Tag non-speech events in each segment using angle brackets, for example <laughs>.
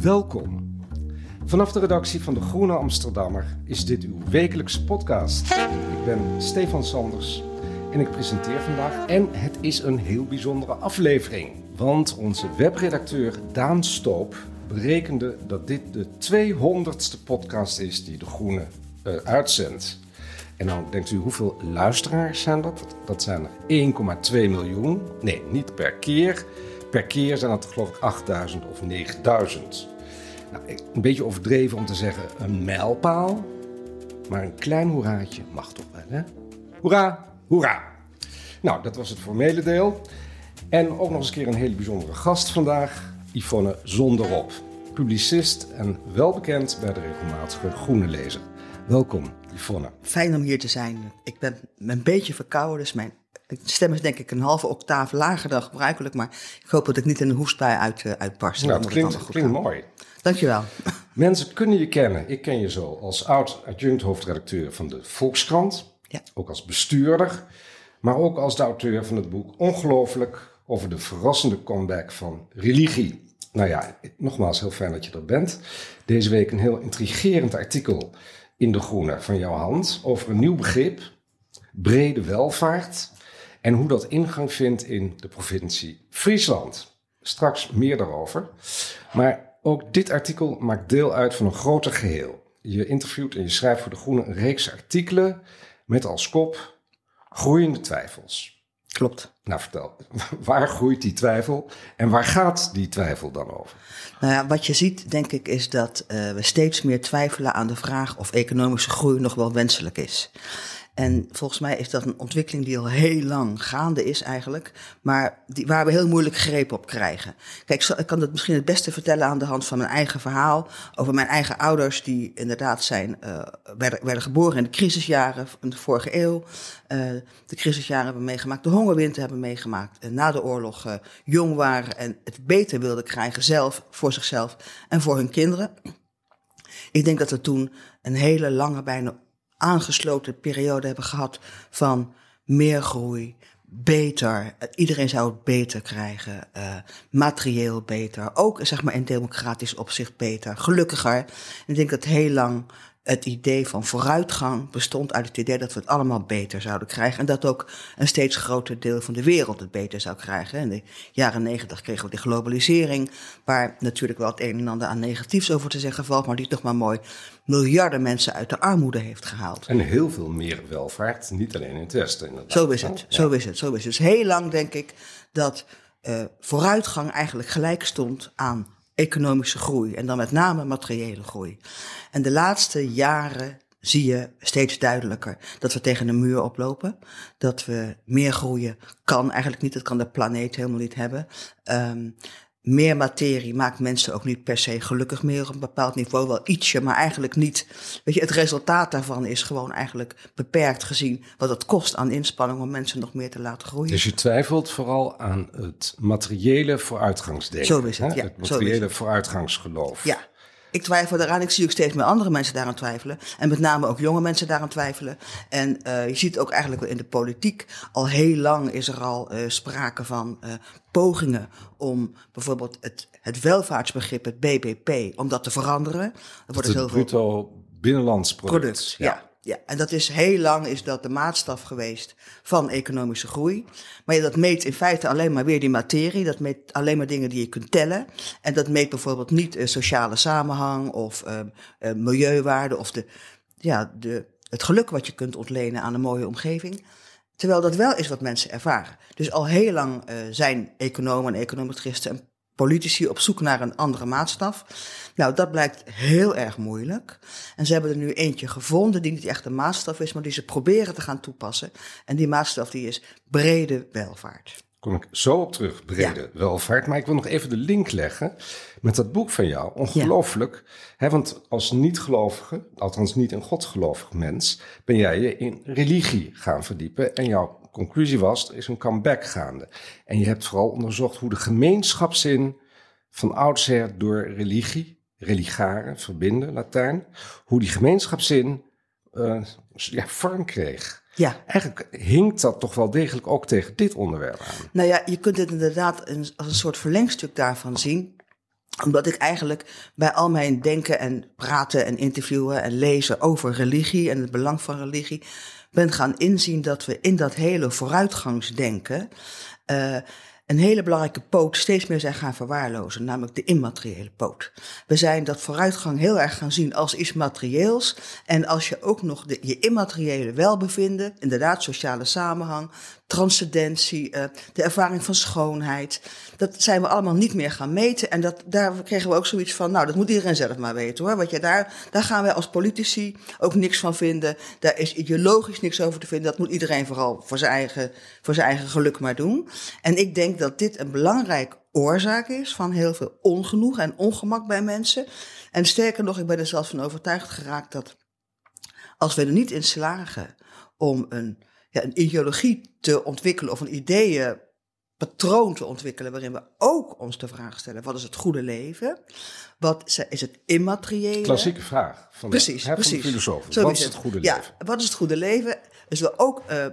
Welkom. Vanaf de redactie van de Groene Amsterdammer is dit uw wekelijkse podcast. Ik ben Stefan Sanders en ik presenteer vandaag. En het is een heel bijzondere aflevering. Want onze webredacteur Daan Stoop berekende dat dit de 200ste podcast is die de Groene eh, uitzendt. En dan denkt u, hoeveel luisteraars zijn dat? Dat zijn er 1,2 miljoen. Nee, niet per keer. Per keer zijn dat geloof ik 8000 of 9000. Nou, een beetje overdreven om te zeggen een mijlpaal. Maar een klein hoeraatje mag toch wel, hè? Hoera, hoera. Nou, dat was het formele deel. En ook nog eens een keer een hele bijzondere gast vandaag. Yvonne Zonderop. Publicist en welbekend bij de regelmatige Groene Lezer. Welkom, Yvonne. Fijn om hier te zijn. Ik ben een beetje verkouden, dus mijn stem is denk ik een halve octaaf lager dan gebruikelijk. Maar ik hoop dat ik niet in een hoestbui uit, eh, uitbarst. Nou, het moet klinkt, goed klinkt mooi. Dankjewel. Mensen kunnen je kennen. Ik ken je zo als oud-adjunct hoofdredacteur van de Volkskrant. Ja. Ook als bestuurder. Maar ook als de auteur van het boek Ongelooflijk over de verrassende comeback van religie. Nou ja, nogmaals heel fijn dat je er bent. Deze week een heel intrigerend artikel in De Groene van jouw hand over een nieuw begrip, brede welvaart. En hoe dat ingang vindt in de provincie Friesland. Straks meer daarover. Maar ook dit artikel maakt deel uit van een groter geheel. Je interviewt en je schrijft voor De Groene een reeks artikelen met als kop groeiende twijfels. Klopt. Nou, vertel, <laughs> waar groeit die twijfel en waar gaat die twijfel dan over? Nou ja, wat je ziet, denk ik, is dat eh, we steeds meer twijfelen aan de vraag of economische groei nog wel wenselijk is. En volgens mij is dat een ontwikkeling die al heel lang gaande is eigenlijk, maar die, waar we heel moeilijk greep op krijgen. Kijk, ik kan het misschien het beste vertellen aan de hand van mijn eigen verhaal over mijn eigen ouders, die inderdaad zijn, eh, werden, geboren in de crisisjaren van de vorige eeuw. Eh, de crisisjaren hebben meegemaakt, de hongerwinter hebben meegemaakt. En na de oorlog eh, jong waren en het beter wilden krijgen zelf, voor zichzelf en voor hun kinderen. Ik denk dat we toen een hele lange, bijna aangesloten periode hebben gehad van meer groei, beter. Iedereen zou het beter krijgen, eh, materieel beter, ook zeg maar in democratisch opzicht beter, gelukkiger. Ik denk dat heel lang het idee van vooruitgang bestond uit het idee dat we het allemaal beter zouden krijgen. En dat ook een steeds groter deel van de wereld het beter zou krijgen. In de jaren negentig kregen we de globalisering, waar natuurlijk wel het een en ander aan negatiefs over te zeggen valt, maar die toch maar mooi miljarden mensen uit de armoede heeft gehaald. En heel veel meer welvaart, niet alleen in het Westen. Inderdaad. Zo is het, zo is het, zo is het. Dus heel lang denk ik dat eh, vooruitgang eigenlijk gelijk stond aan economische groei. En dan met name materiële groei. En de laatste jaren zie je steeds duidelijker dat we tegen een muur oplopen. Dat we meer groeien kan eigenlijk niet. Dat kan de planeet helemaal niet hebben. Ehm, meer materie maakt mensen ook niet per se gelukkig meer op een bepaald niveau. Wel ietsje, maar eigenlijk niet. Weet je, het resultaat daarvan is gewoon eigenlijk beperkt gezien wat het kost aan inspanning om mensen nog meer te laten groeien. Dus je twijfelt vooral aan het materiële vooruitgangsdenken. Zo is het, hè? ja, Het materiële vooruitgangsgeloof. Ja, ik twijfel daaraan. Ik zie ook steeds meer andere mensen daaraan twijfelen. En met name ook jonge mensen daaraan twijfelen. En eh, je ziet ook eigenlijk wel in de politiek. Al heel lang is er al eh, sprake van eh, pogingen om bijvoorbeeld het, het welvaartsbegrip, het BBP, om dat te veranderen. Er wordt Het dus heel veel bruto binnenlands product. product. Ja. ja. En dat is heel lang is dat de maatstaf geweest van economische groei. Maar ja, dat meet in feite alleen maar weer die materie. Dat meet alleen maar dingen die je kunt tellen. En dat meet bijvoorbeeld niet eh, sociale samenhang of eh, milieuwaarde of de, ja, de, het geluk wat je kunt ontlenen aan een mooie omgeving. Terwijl dat wel is wat mensen ervaren. Dus al heel lang eh, zijn economen en econometristen en politici op zoek naar een andere maatstaf. Nou, dat blijkt heel erg moeilijk. En ze hebben er nu eentje gevonden die niet echt een maatstaf is, maar die ze proberen te gaan toepassen. En die maatstaf die is brede welvaart. Kom ik zo op terug, brede welvaart. Maar ik wil nog even de link leggen met dat boek van jou. Ongelooflijk. Hè, want als niet-gelovige, althans niet een godgelovig mens, ben jij je in religie gaan verdiepen. En jouw conclusie was, er is een comeback gaande. En je hebt vooral onderzocht hoe de gemeenschapszin van oudsher door religie, religare, verbinden, Latijn, hoe die gemeenschapszin uh, ja, vorm kreeg. Ja. Eigenlijk hinkt dat toch wel degelijk ook tegen dit onderwerp aan. Nou ja, je kunt het inderdaad als een soort verlengstuk daarvan zien omdat ik eigenlijk bij al mijn denken en praten en interviewen en lezen over religie en het belang van religie ben gaan inzien dat we in dat hele vooruitgangsdenken uh, een hele belangrijke poot steeds meer zijn gaan verwaarlozen, namelijk de immateriële poot. We zijn dat vooruitgang heel erg gaan zien als iets materieels. En als je ook nog de, je immateriële welbevinden, inderdaad sociale samenhang, transcendentie, uh, de ervaring van schoonheid. Dat zijn we allemaal niet meer gaan meten. En dat, daar kregen we ook zoiets van, nou, dat moet iedereen zelf maar weten hoor. Want je, daar, daar gaan wij als politici ook niks van vinden. Daar is ideologisch niks over te vinden. Dat moet iedereen vooral voor zijn eigen, voor zijn eigen geluk maar doen. En ik denk dat dit een belangrijk oorzaak is van heel veel ongenoeg en ongemak bij mensen. En sterker nog, ik ben er zelfs van overtuigd geraakt dat als we er niet in slagen om een ja, een ideologie te ontwikkelen of een ideeënpatroon te ontwikkelen waarin we ook ons de vraag stellen: wat is het goede leven? Wat is het immateriële? Klassieke vraag van de, precies, precies. de. Zo wat is het goede leven? Ja, wat is het goede leven? Dus we ook uh, uh,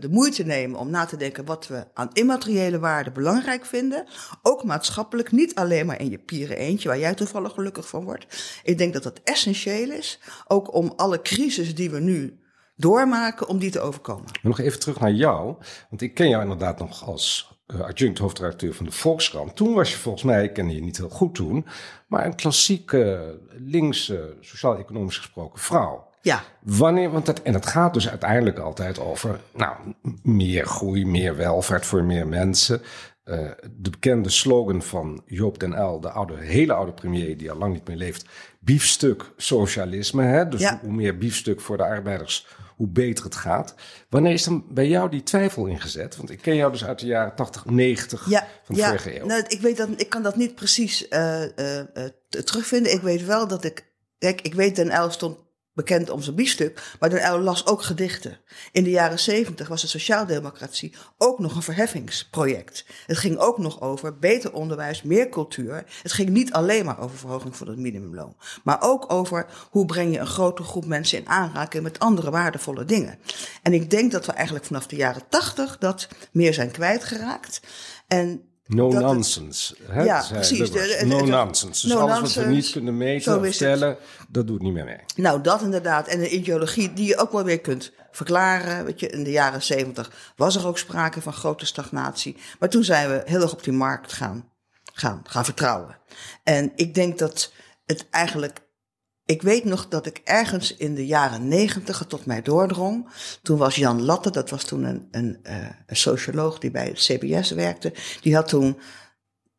de moeite nemen om na te denken wat we aan immateriële waarden belangrijk vinden. Ook maatschappelijk, niet alleen maar in je pieren eentje, waar jij toevallig gelukkig van wordt. Ik denk dat dat essentieel is, ook om alle crisis die we nu doormaken om die te overkomen. Nog even terug naar jou, want ik ken jou inderdaad nog als uh, adjunct hoofdredacteur van de Volkskrant. Toen was je volgens mij, ik kende je niet heel goed toen, maar een klassieke linkse, sociaal-economisch gesproken vrouw. Ja. Wanneer, want dat, en het gaat dus uiteindelijk altijd over nou, meer groei, meer welvaart voor meer mensen. Uh, de bekende slogan van Joop den Uyl, de oude, hele oude premier die al lang niet meer leeft, biefstuk socialisme. Hè? Dus Ja. hoe meer biefstuk voor de arbeiders, hoe beter het gaat. Wanneer is dan bij jou die twijfel ingezet? Want ik ken jou dus uit de jaren 80, 90 Ja, van de ja. vorige eeuw. Nou, ik, weet dat, ik kan dat niet precies eh, eh, eh, terugvinden. Ik weet wel dat ik. Kijk, ik weet Den Uyl stond bekend om zijn biefstuk, maar Den Uyl las ook gedichten. In de jaren zeventig was de sociaaldemocratie ook nog een verheffingsproject. Het ging ook nog over beter onderwijs, meer cultuur. Het ging niet alleen maar over verhoging van het minimumloon, maar ook over hoe breng je een grote groep mensen in aanraking met andere waardevolle dingen. En ik denk dat we eigenlijk vanaf de jaren tachtig dat meer zijn kwijtgeraakt. En No het- nonsense. Hè, Ja, precies. De- no nonsense. Dus no alles wat we niet kunnen meten of stellen, dat doet niet meer mee. Nou, dat inderdaad. En een ideologie die je ook wel weer kunt verklaren. Weet je, in de jaren zeventig was er ook sprake van grote stagnatie. Maar toen zijn we heel erg op die markt gaan, gaan, gaan vertrouwen. En ik denk dat het eigenlijk. Ik weet nog dat ik ergens in de jaren negentig tot mij doordrong. Toen was Jan Latte, dat was toen een, een, eh, een socioloog die bij het CBS werkte. Die had toen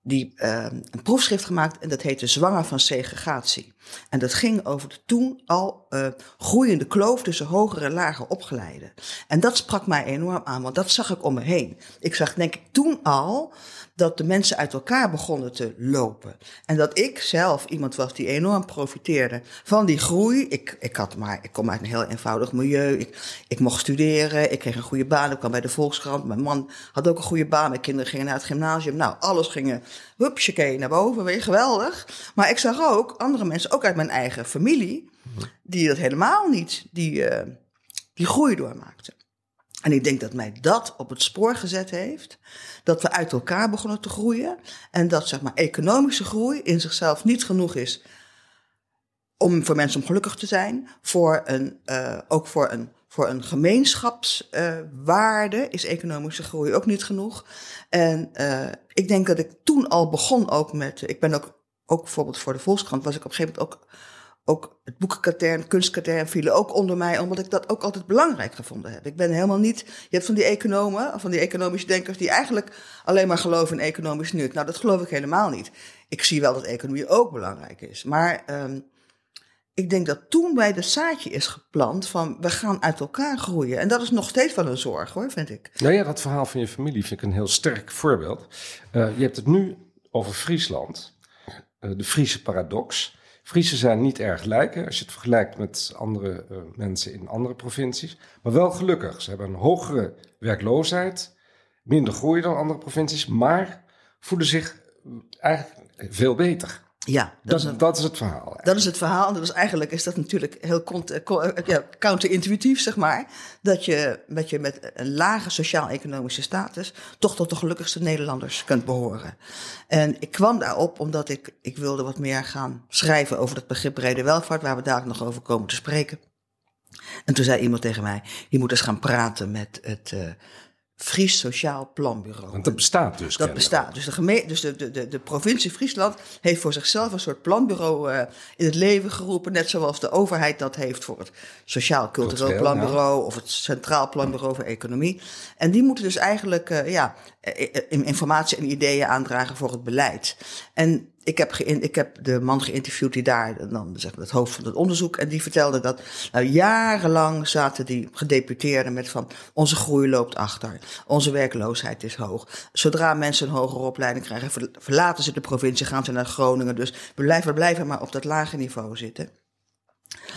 die, eh, een proefschrift gemaakt en dat heette Zwanger van segregatie. En dat ging over de toen al eh, groeiende kloof tussen hogere en lage opgeleiden. En dat sprak mij enorm aan, want dat zag ik om me heen. Ik zag denk ik toen al dat de mensen uit elkaar begonnen te lopen. En dat ik zelf iemand was die enorm profiteerde van die groei. Ik, ik, had maar, ik kom uit een heel eenvoudig milieu. Ik, ik mocht studeren, ik kreeg een goede baan. Ik kwam bij de Volkskrant. Mijn man had ook een goede baan. Mijn kinderen gingen naar het gymnasium. Nou, alles ging hupsakee naar boven. Weer geweldig. Maar ik zag ook andere mensen, ook uit mijn eigen familie, die dat helemaal niet, die, eh, die groei doormaakten. En ik denk dat mij dat op het spoor gezet heeft. Dat we uit elkaar begonnen te groeien. En dat zeg maar economische groei in zichzelf niet genoeg is om voor mensen om gelukkig te zijn. Voor een, eh, ook voor een, voor een gemeenschapswaarde is economische groei ook niet genoeg. En eh, ik denk dat ik toen al begon ook met. Ik ben ook, ook bijvoorbeeld voor de Volkskrant was ik op een gegeven moment ook ook het boekenkatern, kunstkatern vielen ook onder mij, omdat ik dat ook altijd belangrijk gevonden heb. Ik ben helemaal niet, je hebt van die economen, van die economische denkers, die eigenlijk alleen maar geloven in economisch nut. Nou, dat geloof ik helemaal niet. Ik zie wel dat economie ook belangrijk is. Maar um, ik denk dat toen bij de zaadje is geplant van we gaan uit elkaar groeien. En dat is nog steeds wel een zorg hoor, vind ik. Nou ja, dat verhaal van je familie vind ik een heel sterk voorbeeld. Uh, je hebt het nu over Friesland, de Friese paradox. Friesen zijn niet erg lijken als je het vergelijkt met andere uh, mensen in andere provincies. Maar wel gelukkig. Ze hebben een hogere werkloosheid, minder groei dan andere provincies, maar voelen zich eigenlijk veel beter. Ja, dat, is, dat is het verhaal. Eigenlijk. Dat is het verhaal. En dat is eigenlijk is dat natuurlijk heel ja, counterintuïtief, zeg maar. Dat je, dat je met een lage sociaal-economische status toch tot de gelukkigste Nederlanders kunt behoren. En ik kwam daarop omdat ik, ik wilde wat meer gaan schrijven over het begrip brede welvaart, waar we daar nog over komen te spreken. En toen zei iemand tegen mij: Je moet eens gaan praten met het. Uh, Fries Sociaal Planbureau. Want dat bestaat dus. Dat bestaat. Dus, de, gemeente, dus de, de, de, provincie Friesland heeft voor zichzelf een soort planbureau uh, in het leven geroepen. Net zoals de overheid dat heeft voor het Sociaal Cultureel Planbureau of het Centraal Planbureau voor Economie. En die moeten dus eigenlijk uh, ja, informatie en ideeën aandragen voor het beleid. En ik heb, ik heb de man geïnterviewd die daar, dan zeg maar het hoofd van het onderzoek, en die vertelde dat nou, jarenlang zaten die gedeputeerden met van onze groei loopt achter, onze werkloosheid is hoog. Zodra mensen een hogere opleiding krijgen, verlaten ze de provincie, gaan ze naar Groningen. Dus we blijven, blijven maar op dat lage niveau zitten.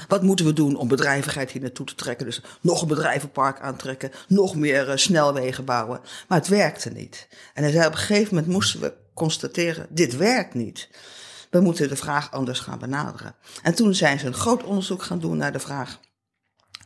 Wat moeten we doen om bedrijvigheid hier naartoe te trekken? Dus nog een bedrijvenpark aantrekken, nog meer uh, snelwegen bouwen. Maar het werkte niet. En hij zei op een gegeven moment moesten we constateren, dit werkt niet. We moeten de vraag anders gaan benaderen. En toen zijn ze een groot onderzoek gaan doen naar de vraag,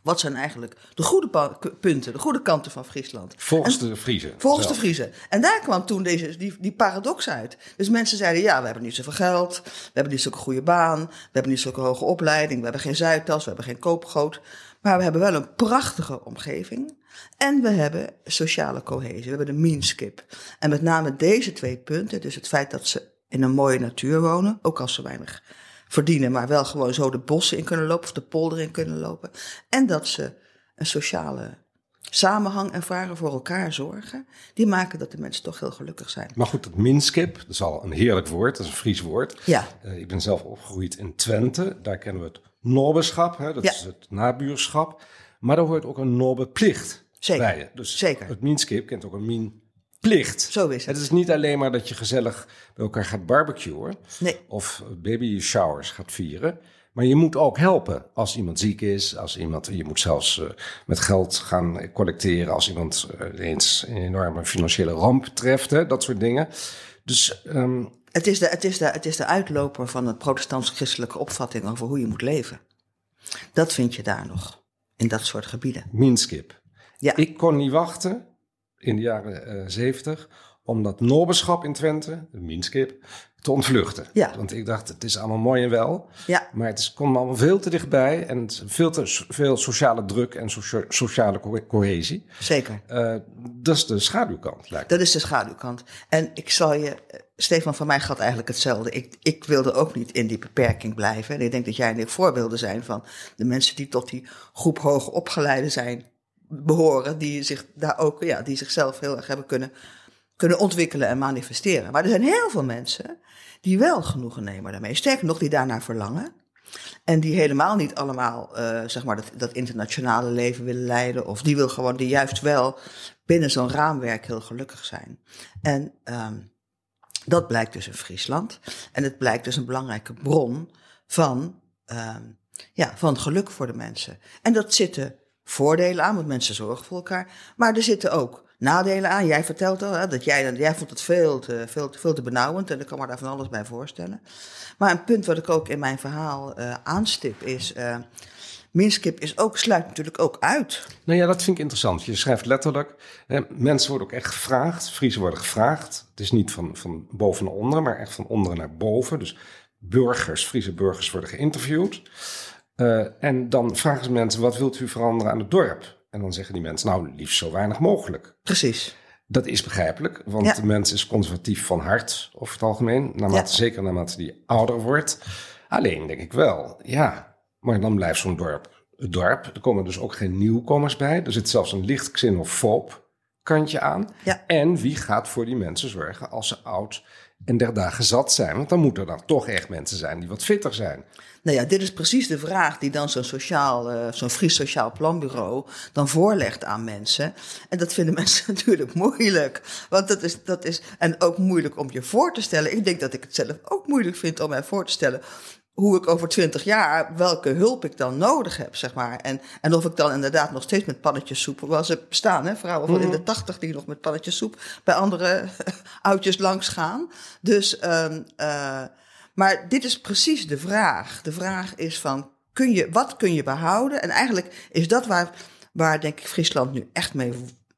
wat zijn eigenlijk de goede punten, de goede kanten van Friesland? Volgens de Friese. Volgens de Friese. En daar kwam toen deze, die, die paradox uit. Dus mensen zeiden, ja, we hebben niet zoveel geld, we hebben niet zulke goede baan, we hebben niet zulke hoge opleiding, we hebben geen Zuidtas, we hebben geen koopgoot. Maar we hebben wel een prachtige omgeving. En we hebben sociale cohesie. We hebben de meanskip. En met name deze twee punten, dus het feit dat ze in een mooie natuur wonen, ook als ze weinig verdienen, maar wel gewoon zo de bossen in kunnen lopen of de polder in kunnen lopen. En dat ze een sociale samenhang ervaren, voor elkaar zorgen, die maken dat de mensen toch heel gelukkig zijn. Maar goed, dat minskip, dat is al een heerlijk woord, dat is een Fries woord. Ja. Uh, ik ben zelf opgegroeid in Twente, daar kennen we het nobbeschap, hè, dat Ja. is het nabuurschap. Maar daar hoort ook een nobbeplicht Zeker. bij. Dus Zeker. het minskip kent ook een minplicht. Zo is het. Het is niet alleen maar dat je gezellig bij elkaar gaat barbecuen Nee. of baby showers gaat vieren. Maar je moet ook helpen als iemand ziek is. Als iemand, je moet zelfs uh, met geld gaan collecteren als iemand uh, eens een enorme financiële ramp treft. Hè, dat soort dingen. Dus um, Het is, de, het, is de, het is de uitloper van een protestants-christelijke opvatting over hoe je moet leven. Dat vind je daar nog, in dat soort gebieden. minskip. Ja. Ik kon niet wachten in de jaren uh, zeventig om dat nobbeschap in Twente, de minskip, te ontvluchten. Ja. Want ik dacht, het is allemaal mooi en wel. Ja. Maar het is, komt allemaal veel te dichtbij en veel te veel sociale druk en socia sociale co cohesie. Zeker. Uh, dat is de schaduwkant, lijkt me. Dat is de schaduwkant. En ik zal je, Stefan van mij gaat eigenlijk hetzelfde. Ik, ik wilde ook niet in die beperking blijven. En ik denk dat jij en ik voorbeelden zijn van de mensen die tot die groep hoger opgeleiden zijn, behoren, die zich daar ook, ja, die zichzelf heel erg hebben kunnen, kunnen ontwikkelen en manifesteren. Maar er zijn heel veel mensen die wel genoegen nemen daarmee. Sterker nog, die daarnaar verlangen. En die helemaal niet allemaal, uh, zeg maar, dat, dat internationale leven willen leiden. Of die wil gewoon, die juist wel binnen zo'n raamwerk heel gelukkig zijn. En um, dat blijkt dus in Friesland. En het blijkt dus een belangrijke bron van, um, ja, van geluk voor de mensen. En dat zitten voordelen aan, want mensen zorgen voor elkaar. Maar er zitten ook nadelen aan. Jij vertelt al hè, dat jij, jij vond het veel te, veel, veel te benauwend. En ik kan me daar van alles bij voorstellen. Maar een punt wat ik ook in mijn verhaal uh, aanstip is. Uh, Minskip is ook, sluit natuurlijk ook uit. Nou ja, dat vind ik interessant. Je schrijft letterlijk, hè, mensen worden ook echt gevraagd, Friesen worden gevraagd. Het is niet van, van boven naar onder, maar echt van onder naar boven. Dus burgers, Friese burgers worden geïnterviewd. Uh, en dan vragen ze mensen, wat wilt u veranderen aan het dorp? En dan zeggen die mensen, nou, liefst zo weinig mogelijk. Precies. Dat is begrijpelijk, want ja. de mens is conservatief van hart over het algemeen. Naarmate, ja. Zeker naarmate die ouder wordt. Alleen denk ik wel, ja, maar dan blijft zo'n dorp het dorp. Er komen dus ook geen nieuwkomers bij. Er zit zelfs een licht xenofoob kantje aan. Ja. En wie gaat voor die mensen zorgen als ze oud en der dagen zat zijn? Want dan moeten er dan toch echt mensen zijn die wat fitter zijn. Nou ja, dit is precies de vraag die dan zo'n sociaal, eh, zo'n Fries Sociaal Planbureau dan voorlegt aan mensen. En dat vinden <laughs> mensen natuurlijk moeilijk. Want dat is, dat is, en ook moeilijk om je voor te stellen. Ik denk dat ik het zelf ook moeilijk vind om mij voor te stellen hoe ik over twintig jaar, welke hulp ik dan nodig heb, zeg maar. En, en of ik dan inderdaad nog steeds met pannetjes soep, was ze bestaan, hè, vrouwen van in de tachtig die nog met pannetjes soep bij andere <laughs> oudjes langs gaan. Dus, um, uh, maar dit is precies de vraag. De vraag is van, kun je, wat kun je behouden? En eigenlijk is dat waar, waar denk ik Friesland nu echt mee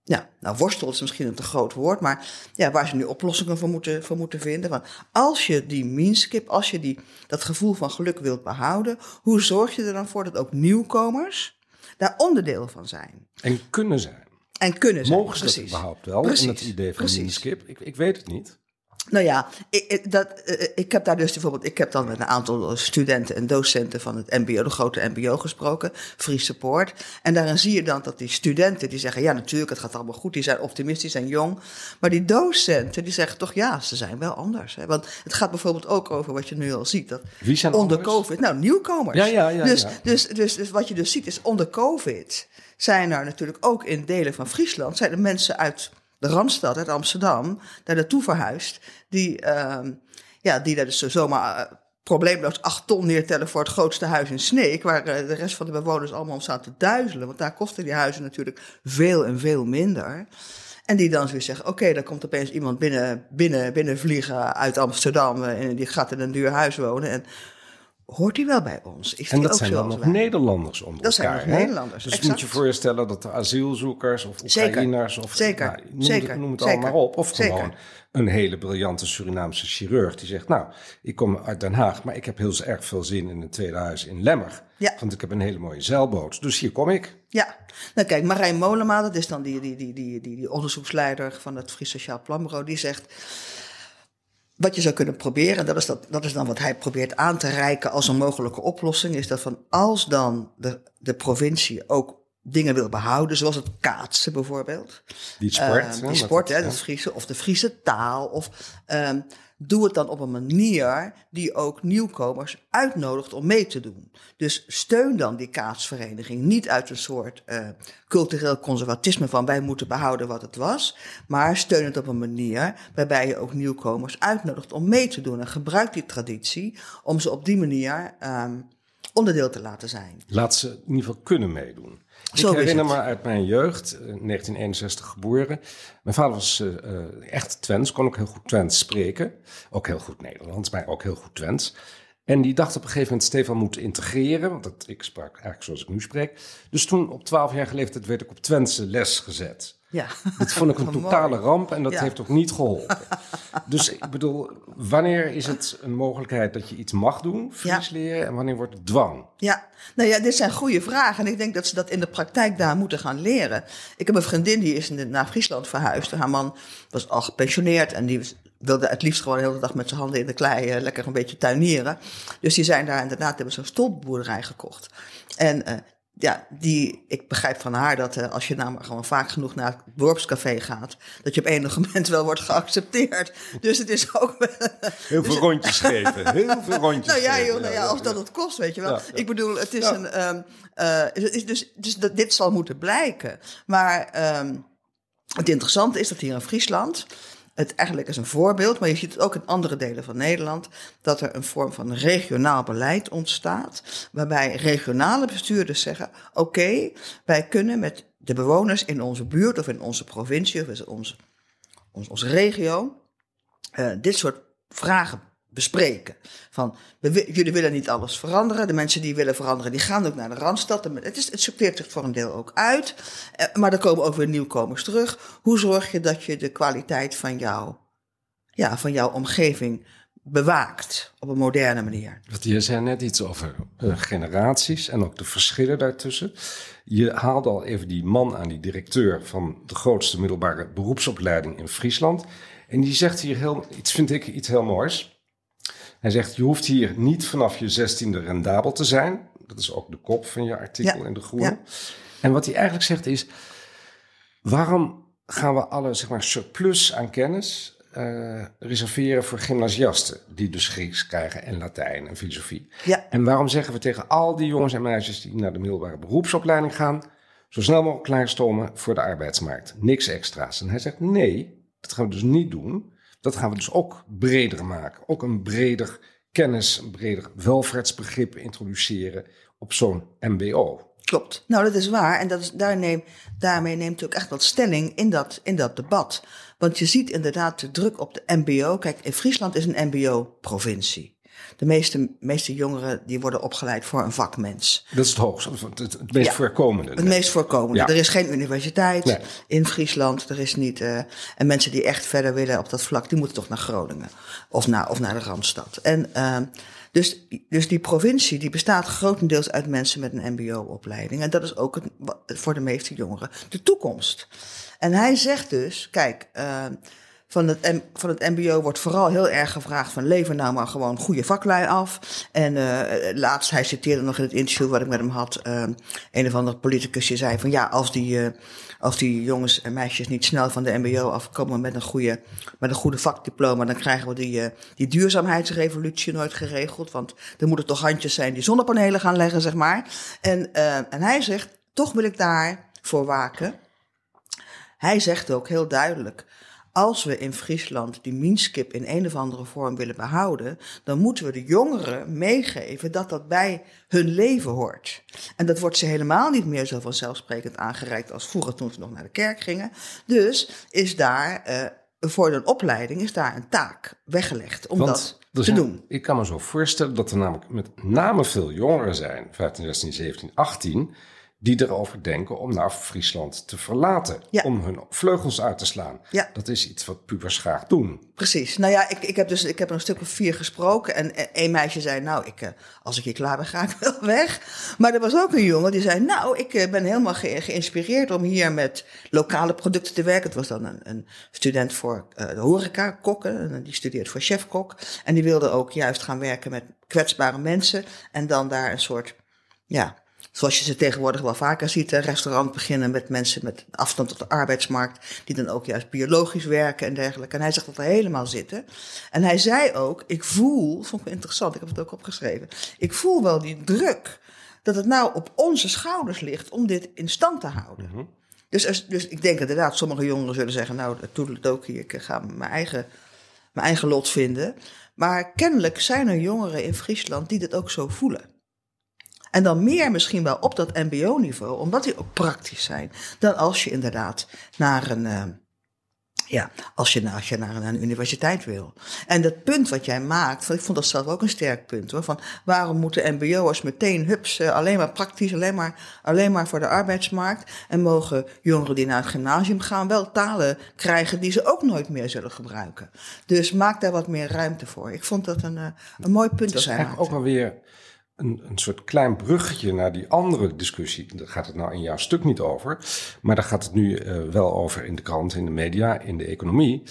ja, nou worstel is misschien een te groot woord, maar ja, waar ze nu oplossingen voor moeten, voor moeten vinden. Want als je die meanskip, als je die, dat gevoel van geluk wilt behouden, hoe zorg je er dan voor dat ook nieuwkomers daar onderdeel van zijn? En kunnen zijn. En kunnen zijn. Mogen ze dat überhaupt wel? Precies. In het idee van meanskip? Ik, ik weet het niet. Nou ja, ik, ik, dat, eh, ik heb daar dus bijvoorbeeld, ik heb dan met een aantal studenten en docenten van het MBO, de grote MBO gesproken, Free Support. En daarin zie je dan dat die studenten die zeggen, ja natuurlijk, het gaat allemaal goed, die zijn optimistisch en jong. Maar die docenten die zeggen toch, ja, ze zijn wel anders. Hè? Want het gaat bijvoorbeeld ook over wat je nu al ziet. Dat Wie zijn onder anders? COVID, nou nieuwkomers. Ja, ja, ja, dus, ja. Dus, dus, dus wat je dus ziet is onder COVID zijn er natuurlijk ook in delen van Friesland, zijn er mensen uit de Randstad, uit Amsterdam, daar naartoe verhuisd. Die, uh, ja, die daar dus zomaar uh, probleemloos acht ton neertellen voor het grootste huis in Sneek. Waar uh, de rest van de bewoners allemaal om staan te duizelen. Want daar kosten die huizen natuurlijk veel en veel minder. En die dan weer zeggen: Oké, dan komt opeens iemand binnen, binnen, binnenvliegen uit Amsterdam. eh, En die gaat in een duur huis wonen. En hoort hij wel bij ons? Is en dat ook zijn dan nog wij? Nederlanders onder Dat zijn elkaar. nog hè? Nederlanders, Dus exact. moet je voorstellen dat de asielzoekers of. Oekraïners of Zeker. nou, noem, Zeker. Het, noem het Zeker. allemaal op. Of Zeker. gewoon een hele briljante Surinaamse chirurg die zegt: Nou, ik kom uit Den Haag, maar ik heb heel erg veel zin in een tweede huis in Lemmer. Ja. Want ik heb een hele mooie zeilboot. Dus hier kom ik. Ja, nou kijk, Marijn Molema, dat is dan die, die, die, die, die, die onderzoeksleider van het Fries Sociaal Planbureau, die zegt. Wat je zou kunnen proberen, en dat is, dat, dat is dan wat hij probeert aan te reiken als een mogelijke oplossing, is dat van als dan de, de provincie ook dingen wil behouden, zoals het kaatsen bijvoorbeeld. Die sport. Uh, die sport, hè, ja. Friese, of de Friese taal. Of, um, doe het dan op een manier die ook nieuwkomers uitnodigt om mee te doen. Dus steun dan die kaatsvereniging niet uit een soort uh, cultureel conservatisme van wij moeten behouden wat het was, maar steun het op een manier waarbij je ook nieuwkomers uitnodigt om mee te doen. En gebruik die traditie om ze op die manier um, onderdeel te laten zijn. Laat ze in ieder geval kunnen meedoen. Zo ik herinner me uit mijn jeugd, eh, 1961 geboren. Mijn vader was eh, eh, echt Twents, kon ook heel goed Twents spreken. Ook heel goed Nederlands, maar ook heel goed Twents. En die dacht op een gegeven moment Stefan moet integreren. Want dat, ik sprak eigenlijk zoals ik nu spreek. Dus toen op 12 jaar leeftijd werd ik op Twentse les gezet. Ja. Dat vond ik een <laughs> totale ramp en dat Ja. heeft ook niet geholpen. <laughs> dus ik bedoel, wanneer is het een mogelijkheid dat je iets mag doen, Fries leren, en wanneer wordt het dwang? Ja, nou ja, dit zijn goede vragen. En ik denk dat ze dat in de praktijk daar moeten gaan leren. Ik heb een vriendin die is naar Friesland verhuisd. Haar man was al gepensioneerd en die was- wilde het liefst gewoon de hele dag met zijn handen in de klei eh, lekker een beetje tuinieren. Dus die zijn daar inderdaad, hebben zo'n stolpboerderij gekocht. En eh, ja, die, ik begrijp van haar dat eh, als je namelijk gewoon vaak genoeg naar het dorpscafé gaat, dat je op enig moment wel wordt geaccepteerd. Dus het is ook wel. Heel veel rondjes geven, heel veel <laughs> rondjes Nou ja, joh, nou ja, als dat het kost, weet je wel. Ja, ja. Ik bedoel, het is een. ehm, eh, is dus, dus dat, dit zal moeten blijken. Maar ehm, het interessante is dat hier in Friesland. Het eigenlijk is een voorbeeld, maar je ziet het ook in andere delen van Nederland. Dat er een vorm van regionaal beleid ontstaat. Waarbij regionale bestuurders zeggen: Oké, wij kunnen met de bewoners in onze buurt of in onze provincie of in onze, onze, onze regio eh, dit soort vragen bespreken. Van, jullie willen niet alles veranderen. De mensen die willen veranderen, die gaan ook naar de Randstad. Het, is, het sorteert zich voor een deel ook uit. Eh, maar er komen ook weer nieuwkomers terug. Hoe zorg je dat je de kwaliteit van, jou, ja, van jouw omgeving bewaakt op een moderne manier? Want je zei net iets over eh, generaties en ook de verschillen daartussen. Je haalde al even die man aan, die directeur van de grootste middelbare beroepsopleiding in Friesland. En die zegt hier heel, iets vind ik iets heel moois. Hij zegt, je hoeft hier niet vanaf je zestiende rendabel te zijn. Dat is ook de kop van je artikel Ja, in De Groene. ja. En wat hij eigenlijk zegt is, waarom gaan we alle zeg maar, surplus aan kennis eh, reserveren voor gymnasiasten, die dus Grieks krijgen en Latijn en filosofie? Ja. En waarom zeggen we tegen al die jongens en meisjes die naar de middelbare beroepsopleiding gaan, zo snel mogelijk klaarstomen voor de arbeidsmarkt? Niks extra's. En hij zegt, nee, dat gaan we dus niet doen. Dat gaan we dus ook breder maken. Ook een breder kennis, een breder welvaartsbegrip introduceren op zo'n MBO. Klopt. Nou, dat is waar. En dat is, daar neem, daarmee neemt u ook echt wat stelling in dat, in dat debat. Want je ziet inderdaad de druk op de MBO. Kijk, in Friesland is een MBO-provincie. De meeste, meeste jongeren die worden opgeleid voor een vakmens. Dat is het hoogste, het, meest Ja. voorkomende. Het meest voorkomende. Ja. Er is geen universiteit Nee. in Friesland. Er is niet. eh, en mensen die echt verder willen op dat vlak, die moeten toch naar Groningen of naar, of naar de Randstad. En eh, dus, dus die provincie die bestaat grotendeels uit mensen met een MBO-opleiding. En dat is ook het, voor de meeste jongeren de toekomst. En hij zegt dus: kijk. eh, van het, van het MBO wordt vooral heel erg gevraagd van lever nou maar gewoon goede vaklui af. En eh, laatst, hij citeerde nog in het interview wat ik met hem had, eh, een of andere politicus die zei van ja, als die, eh, als die jongens en meisjes niet snel van de MBO afkomen met een goede, met een goede vakdiploma, dan krijgen we die, die duurzaamheidsrevolutie nooit geregeld. Want er moeten toch handjes zijn die zonnepanelen gaan leggen, zeg maar. En, en hij zegt, toch wil ik daar voor waken. Hij zegt ook heel duidelijk. Als we in Friesland die minskip in een of andere vorm willen behouden, dan moeten we de jongeren meegeven dat dat bij hun leven hoort. En dat wordt ze helemaal niet meer zo vanzelfsprekend aangereikt als vroeger toen ze nog naar de kerk gingen. Dus is daar eh, voor een opleiding is daar een taak weggelegd om dat te zijn- doen. Ik kan me zo voorstellen dat er namelijk met name veel jongeren zijn, 15, 16, 17, 18, die erover denken om naar Friesland te verlaten. Ja. Om hun vleugels uit te slaan. Ja. Dat is iets wat pubers graag doen. Precies. Nou ja, ik, ik heb dus ik heb er een stuk of vier gesproken. En één meisje zei, nou, ik, eh, als ik hier klaar ben, ga ik wel weg. Maar er was ook een jongen die zei, nou, ik eh, ben helemaal ge- geïnspireerd om hier met lokale producten te werken. Het was dan een, een student voor eh, de horeca, kokken. En die studeert voor chefkok. En die wilde ook juist gaan werken met kwetsbare mensen. En dan daar een soort, ja, Zoals je ze tegenwoordig wel vaker ziet, een restaurant beginnen met mensen met afstand tot de arbeidsmarkt, die dan ook juist biologisch werken en dergelijke. En hij zegt dat er helemaal zitten. En hij zei ook, ik voel, vond ik interessant, ik heb het ook opgeschreven, ik voel wel die druk dat het nou op onze schouders ligt om dit in stand te houden. Dus, als- dus ik denk inderdaad, sommige jongeren zullen zeggen, nou, toedeledokie, ik ga mijn eigen, mijn eigen lot vinden. Maar kennelijk zijn er jongeren in Friesland die dit ook zo voelen. En dan meer misschien wel op dat MBO-niveau, omdat die ook praktisch zijn, dan als je inderdaad naar een. eh, ja, als je, als je naar een, een universiteit wil. En dat punt wat jij maakt, ik vond dat zelf ook een sterk punt hoor. Van waarom moeten MBO'ers meteen hups, eh, alleen maar praktisch, alleen maar, alleen maar voor de arbeidsmarkt. En mogen jongeren die naar het gymnasium gaan wel talen krijgen die ze ook nooit meer zullen gebruiken. Dus maak daar wat meer ruimte voor. Ik vond dat een, eh, een mooi punt dat is eigenlijk ook wel weer een, een soort klein bruggetje naar die andere discussie. Daar gaat het nou in jouw stuk niet over. Maar daar gaat het nu eh, wel over in de krant, in de media, in de economie.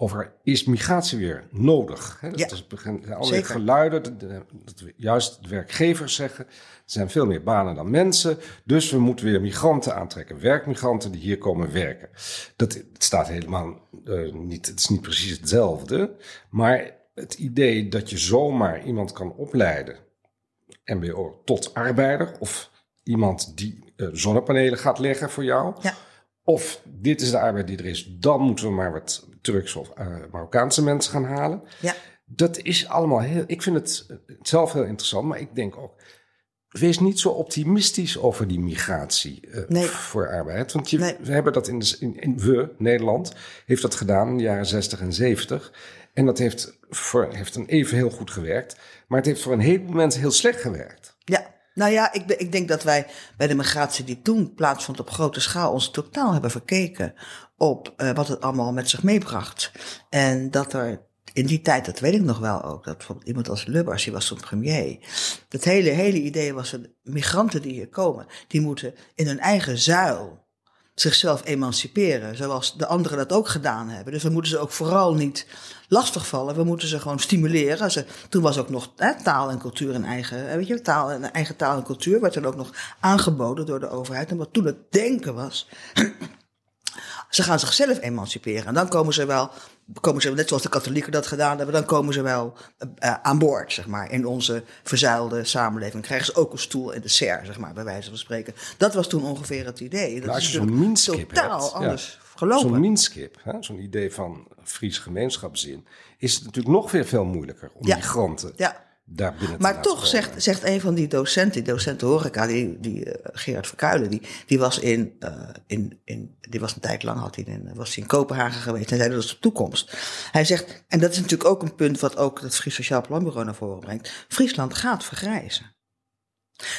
Over is migratie weer nodig? Hè, dat Ja, is begin, allerlei zeker. geluiden, dat, dat we juist de werkgevers zeggen. Er zijn veel meer banen dan mensen. Dus we moeten weer migranten aantrekken. Werkmigranten die hier komen werken. Dat het staat helemaal eh, niet, het is niet precies hetzelfde. Maar het idee dat je zomaar iemand kan opleiden MBO tot arbeider of iemand die eh, zonnepanelen gaat leggen voor jou. Ja. Of dit is de arbeid die er is, dan moeten we maar wat Turks of eh, Marokkaanse mensen gaan halen. Ja. Dat is allemaal heel. Ik vind het eh, zelf heel interessant, maar ik denk ook. Wees niet zo optimistisch over die migratie Nee. voor arbeid. Want je, Nee. we hebben dat in, de, in, in we, Nederland, heeft dat gedaan in de jaren 60 en 70. En dat heeft, voor, heeft een even heel goed gewerkt. Maar het heeft voor een heleboel mensen heel slecht gewerkt. Ja, nou ja, ik, ik denk dat wij bij de migratie die toen plaatsvond op grote schaal ons totaal hebben verkeken op eh, wat het allemaal met zich meebracht. En dat er in die tijd, dat weet ik nog wel ook, dat bijvoorbeeld iemand als Lubbers, die was toen premier. Het hele, hele idee was dat migranten die hier komen, die moeten in hun eigen zuil zichzelf emanciperen, zoals de anderen dat ook gedaan hebben. Dus we moeten ze ook vooral niet lastigvallen. We moeten ze gewoon stimuleren. Toen was ook nog hè, taal en cultuur een eigen, weet je, taal, een eigen taal en cultuur werd dan ook nog aangeboden door de overheid. En wat toen het denken was, <clears throat> ze gaan zichzelf emanciperen. En dan komen ze wel, komen ze, net zoals de katholieken dat gedaan hebben, dan komen ze wel uh, aan boord, zeg maar, in onze verzuilde samenleving. Krijgen ze ook een stoel in de ser, zeg maar, bij wijze van spreken. Dat was toen ongeveer het idee. Dat Nou, als is je zo'n minskip totaal hebt, ja. anders gelopen. Zo'n minskip, hè, zo'n idee van Fries gemeenschapszin, is het natuurlijk nog weer veel moeilijker om Ja. migranten Ja. Daar binnen te Maar toch zegt, zegt een van die docenten, die docenten horeca, die, die eh, Gerard Verkuilen, die, die was in, eh, in, in, die was een tijd lang had hij in, was hij in Kopenhagen geweest. Hij zei dat is de toekomst. Hij zegt, en dat is natuurlijk ook een punt wat ook het Fries Sociaal Planbureau naar voren brengt. Friesland gaat vergrijzen.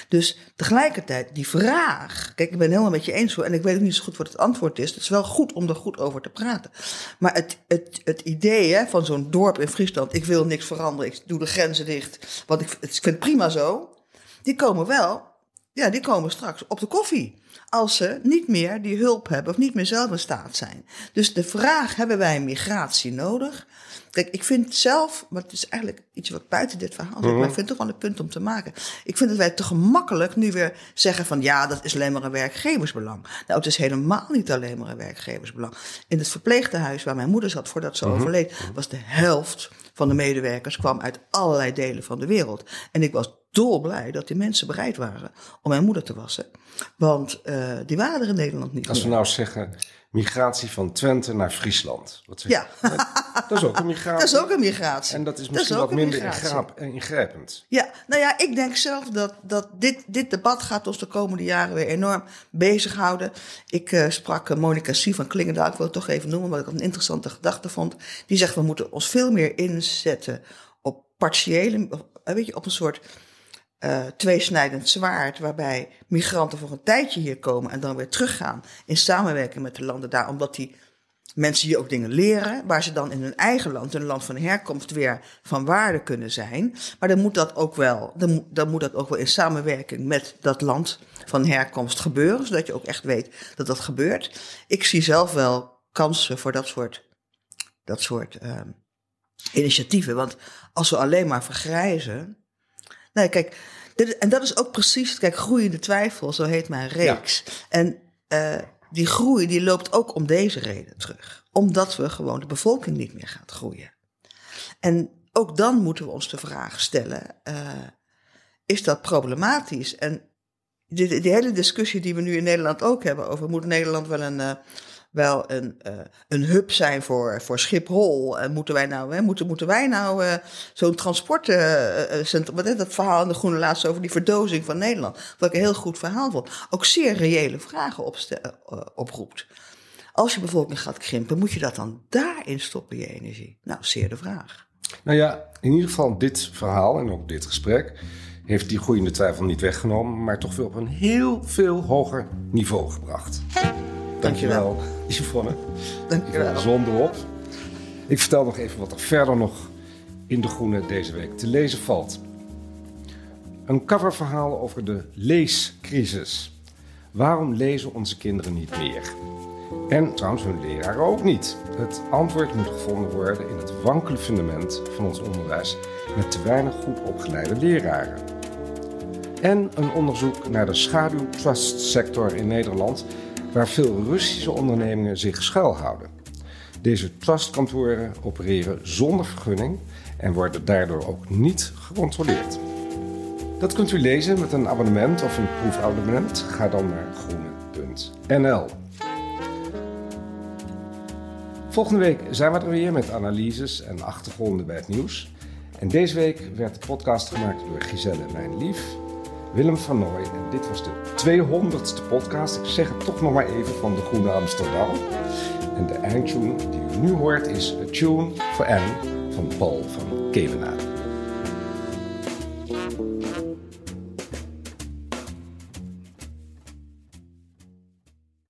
Dus tegelijkertijd, die vraag. Kijk, ik ben helemaal met je eens hoor. En ik weet ook niet zo goed wat het antwoord is. Het is wel goed om er goed over te praten. Maar het, het, het idee hè, van zo'n dorp in Friesland. Ik wil niks veranderen. Ik doe de grenzen dicht. Want ik, ik vind het prima zo. Die komen wel. Ja, die komen straks op de koffie. Als ze niet meer die hulp hebben of niet meer zelf in staat zijn. Dus de vraag: hebben wij migratie nodig? Kijk, ik vind zelf, maar het is eigenlijk iets wat buiten dit verhaal zit, maar ik vind het toch wel een punt om te maken. Ik vind dat wij te gemakkelijk nu weer zeggen van ja, dat is alleen maar een werkgeversbelang. Nou, het is helemaal niet alleen maar een werkgeversbelang. In het verpleegtehuis waar mijn moeder zat voordat ze overleed, was de helft van de medewerkers kwam uit allerlei delen van de wereld. En ik was dolblij dat die mensen bereid waren om mijn moeder te wassen. Want eh, die waren er in Nederland niet. Als we nou zeggen migratie van Twente naar Friesland. Wat zeg Ja. Dat is ook een migratie. <laughs> Dat is ook een migratie. En dat is Dat misschien wat minder ingraap- ingrijpend. Ja, nou ja, ik denk zelf dat, dat dit, dit debat gaat ons de komende jaren weer enorm bezighouden. Ik eh, sprak uh, Monica Sie van Klingendaal, ik wil het toch even noemen, omdat ik een interessante gedachte vond. Die zegt, we moeten ons veel meer inzetten op partiële, eh, weet je, op een soort eh, tweesnijdend zwaard, waarbij migranten voor een tijdje hier komen en dan weer teruggaan in samenwerking met de landen daar, omdat die mensen hier ook dingen leren, waar ze dan in hun eigen land, hun land van herkomst, weer van waarde kunnen zijn. Maar dan moet dat ook wel, dan moet dat ook wel in samenwerking met dat land van herkomst gebeuren, zodat je ook echt weet dat dat gebeurt. Ik zie zelf wel kansen voor dat soort, dat soort ehm, initiatieven. Want als we alleen maar vergrijzen. Nee, kijk, dit, en dat is ook precies, kijk, groeiende twijfel, zo heet mijn reeks. En eh, die groei die loopt ook om deze reden terug. Omdat we gewoon de bevolking niet meer gaat groeien. En ook dan moeten we ons de vraag stellen: uh, is dat problematisch? En die, die, hele discussie die we nu in Nederland ook hebben over moet Nederland wel een. Wel een, uh, een hub zijn voor, voor Schiphol. En moeten wij nou, hè, moeten, moeten wij nou uh, zo'n transportcentrum. Wat is dat verhaal in de Groene laatst over die verdozing van Nederland? Wat ik een heel goed verhaal vond. Ook zeer reële vragen oproept. Als je bevolking gaat krimpen, moet je dat dan daarin stoppen, je energie? Nou, zeer de vraag. Nou ja, in ieder geval dit verhaal en ook dit gesprek heeft die groeiende twijfel niet weggenomen, maar toch weer op een heel veel hoger niveau gebracht. Dankjewel. Dankjewel, Yvonne. Dankjewel. De zon erop. Ik vertel nog even wat er verder nog in De Groene deze week te lezen valt. Een coververhaal over de leescrisis. Waarom lezen onze kinderen niet meer? En trouwens hun leraren ook niet. Het antwoord moet gevonden worden in het wankele fundament van ons onderwijs met te weinig goed opgeleide leraren. En een onderzoek naar de schaduwtrustsector in Nederland waar veel Russische ondernemingen zich schuilhouden. Deze trustkantoren opereren zonder vergunning en worden daardoor ook niet gecontroleerd. Dat kunt u lezen met een abonnement of een proefabonnement. Ga dan naar groene.nl. Volgende week zijn we er weer met analyses en achtergronden bij het nieuws. En deze week werd de podcast gemaakt door Giselle Mijn Lief, Willem van Nooy. En dit was de 200ste podcast. Ik zeg het toch nog maar even van de Groene Amsterdam. En de eindtune die u nu hoort is A Tune for Anne van Paul van Kevenaar.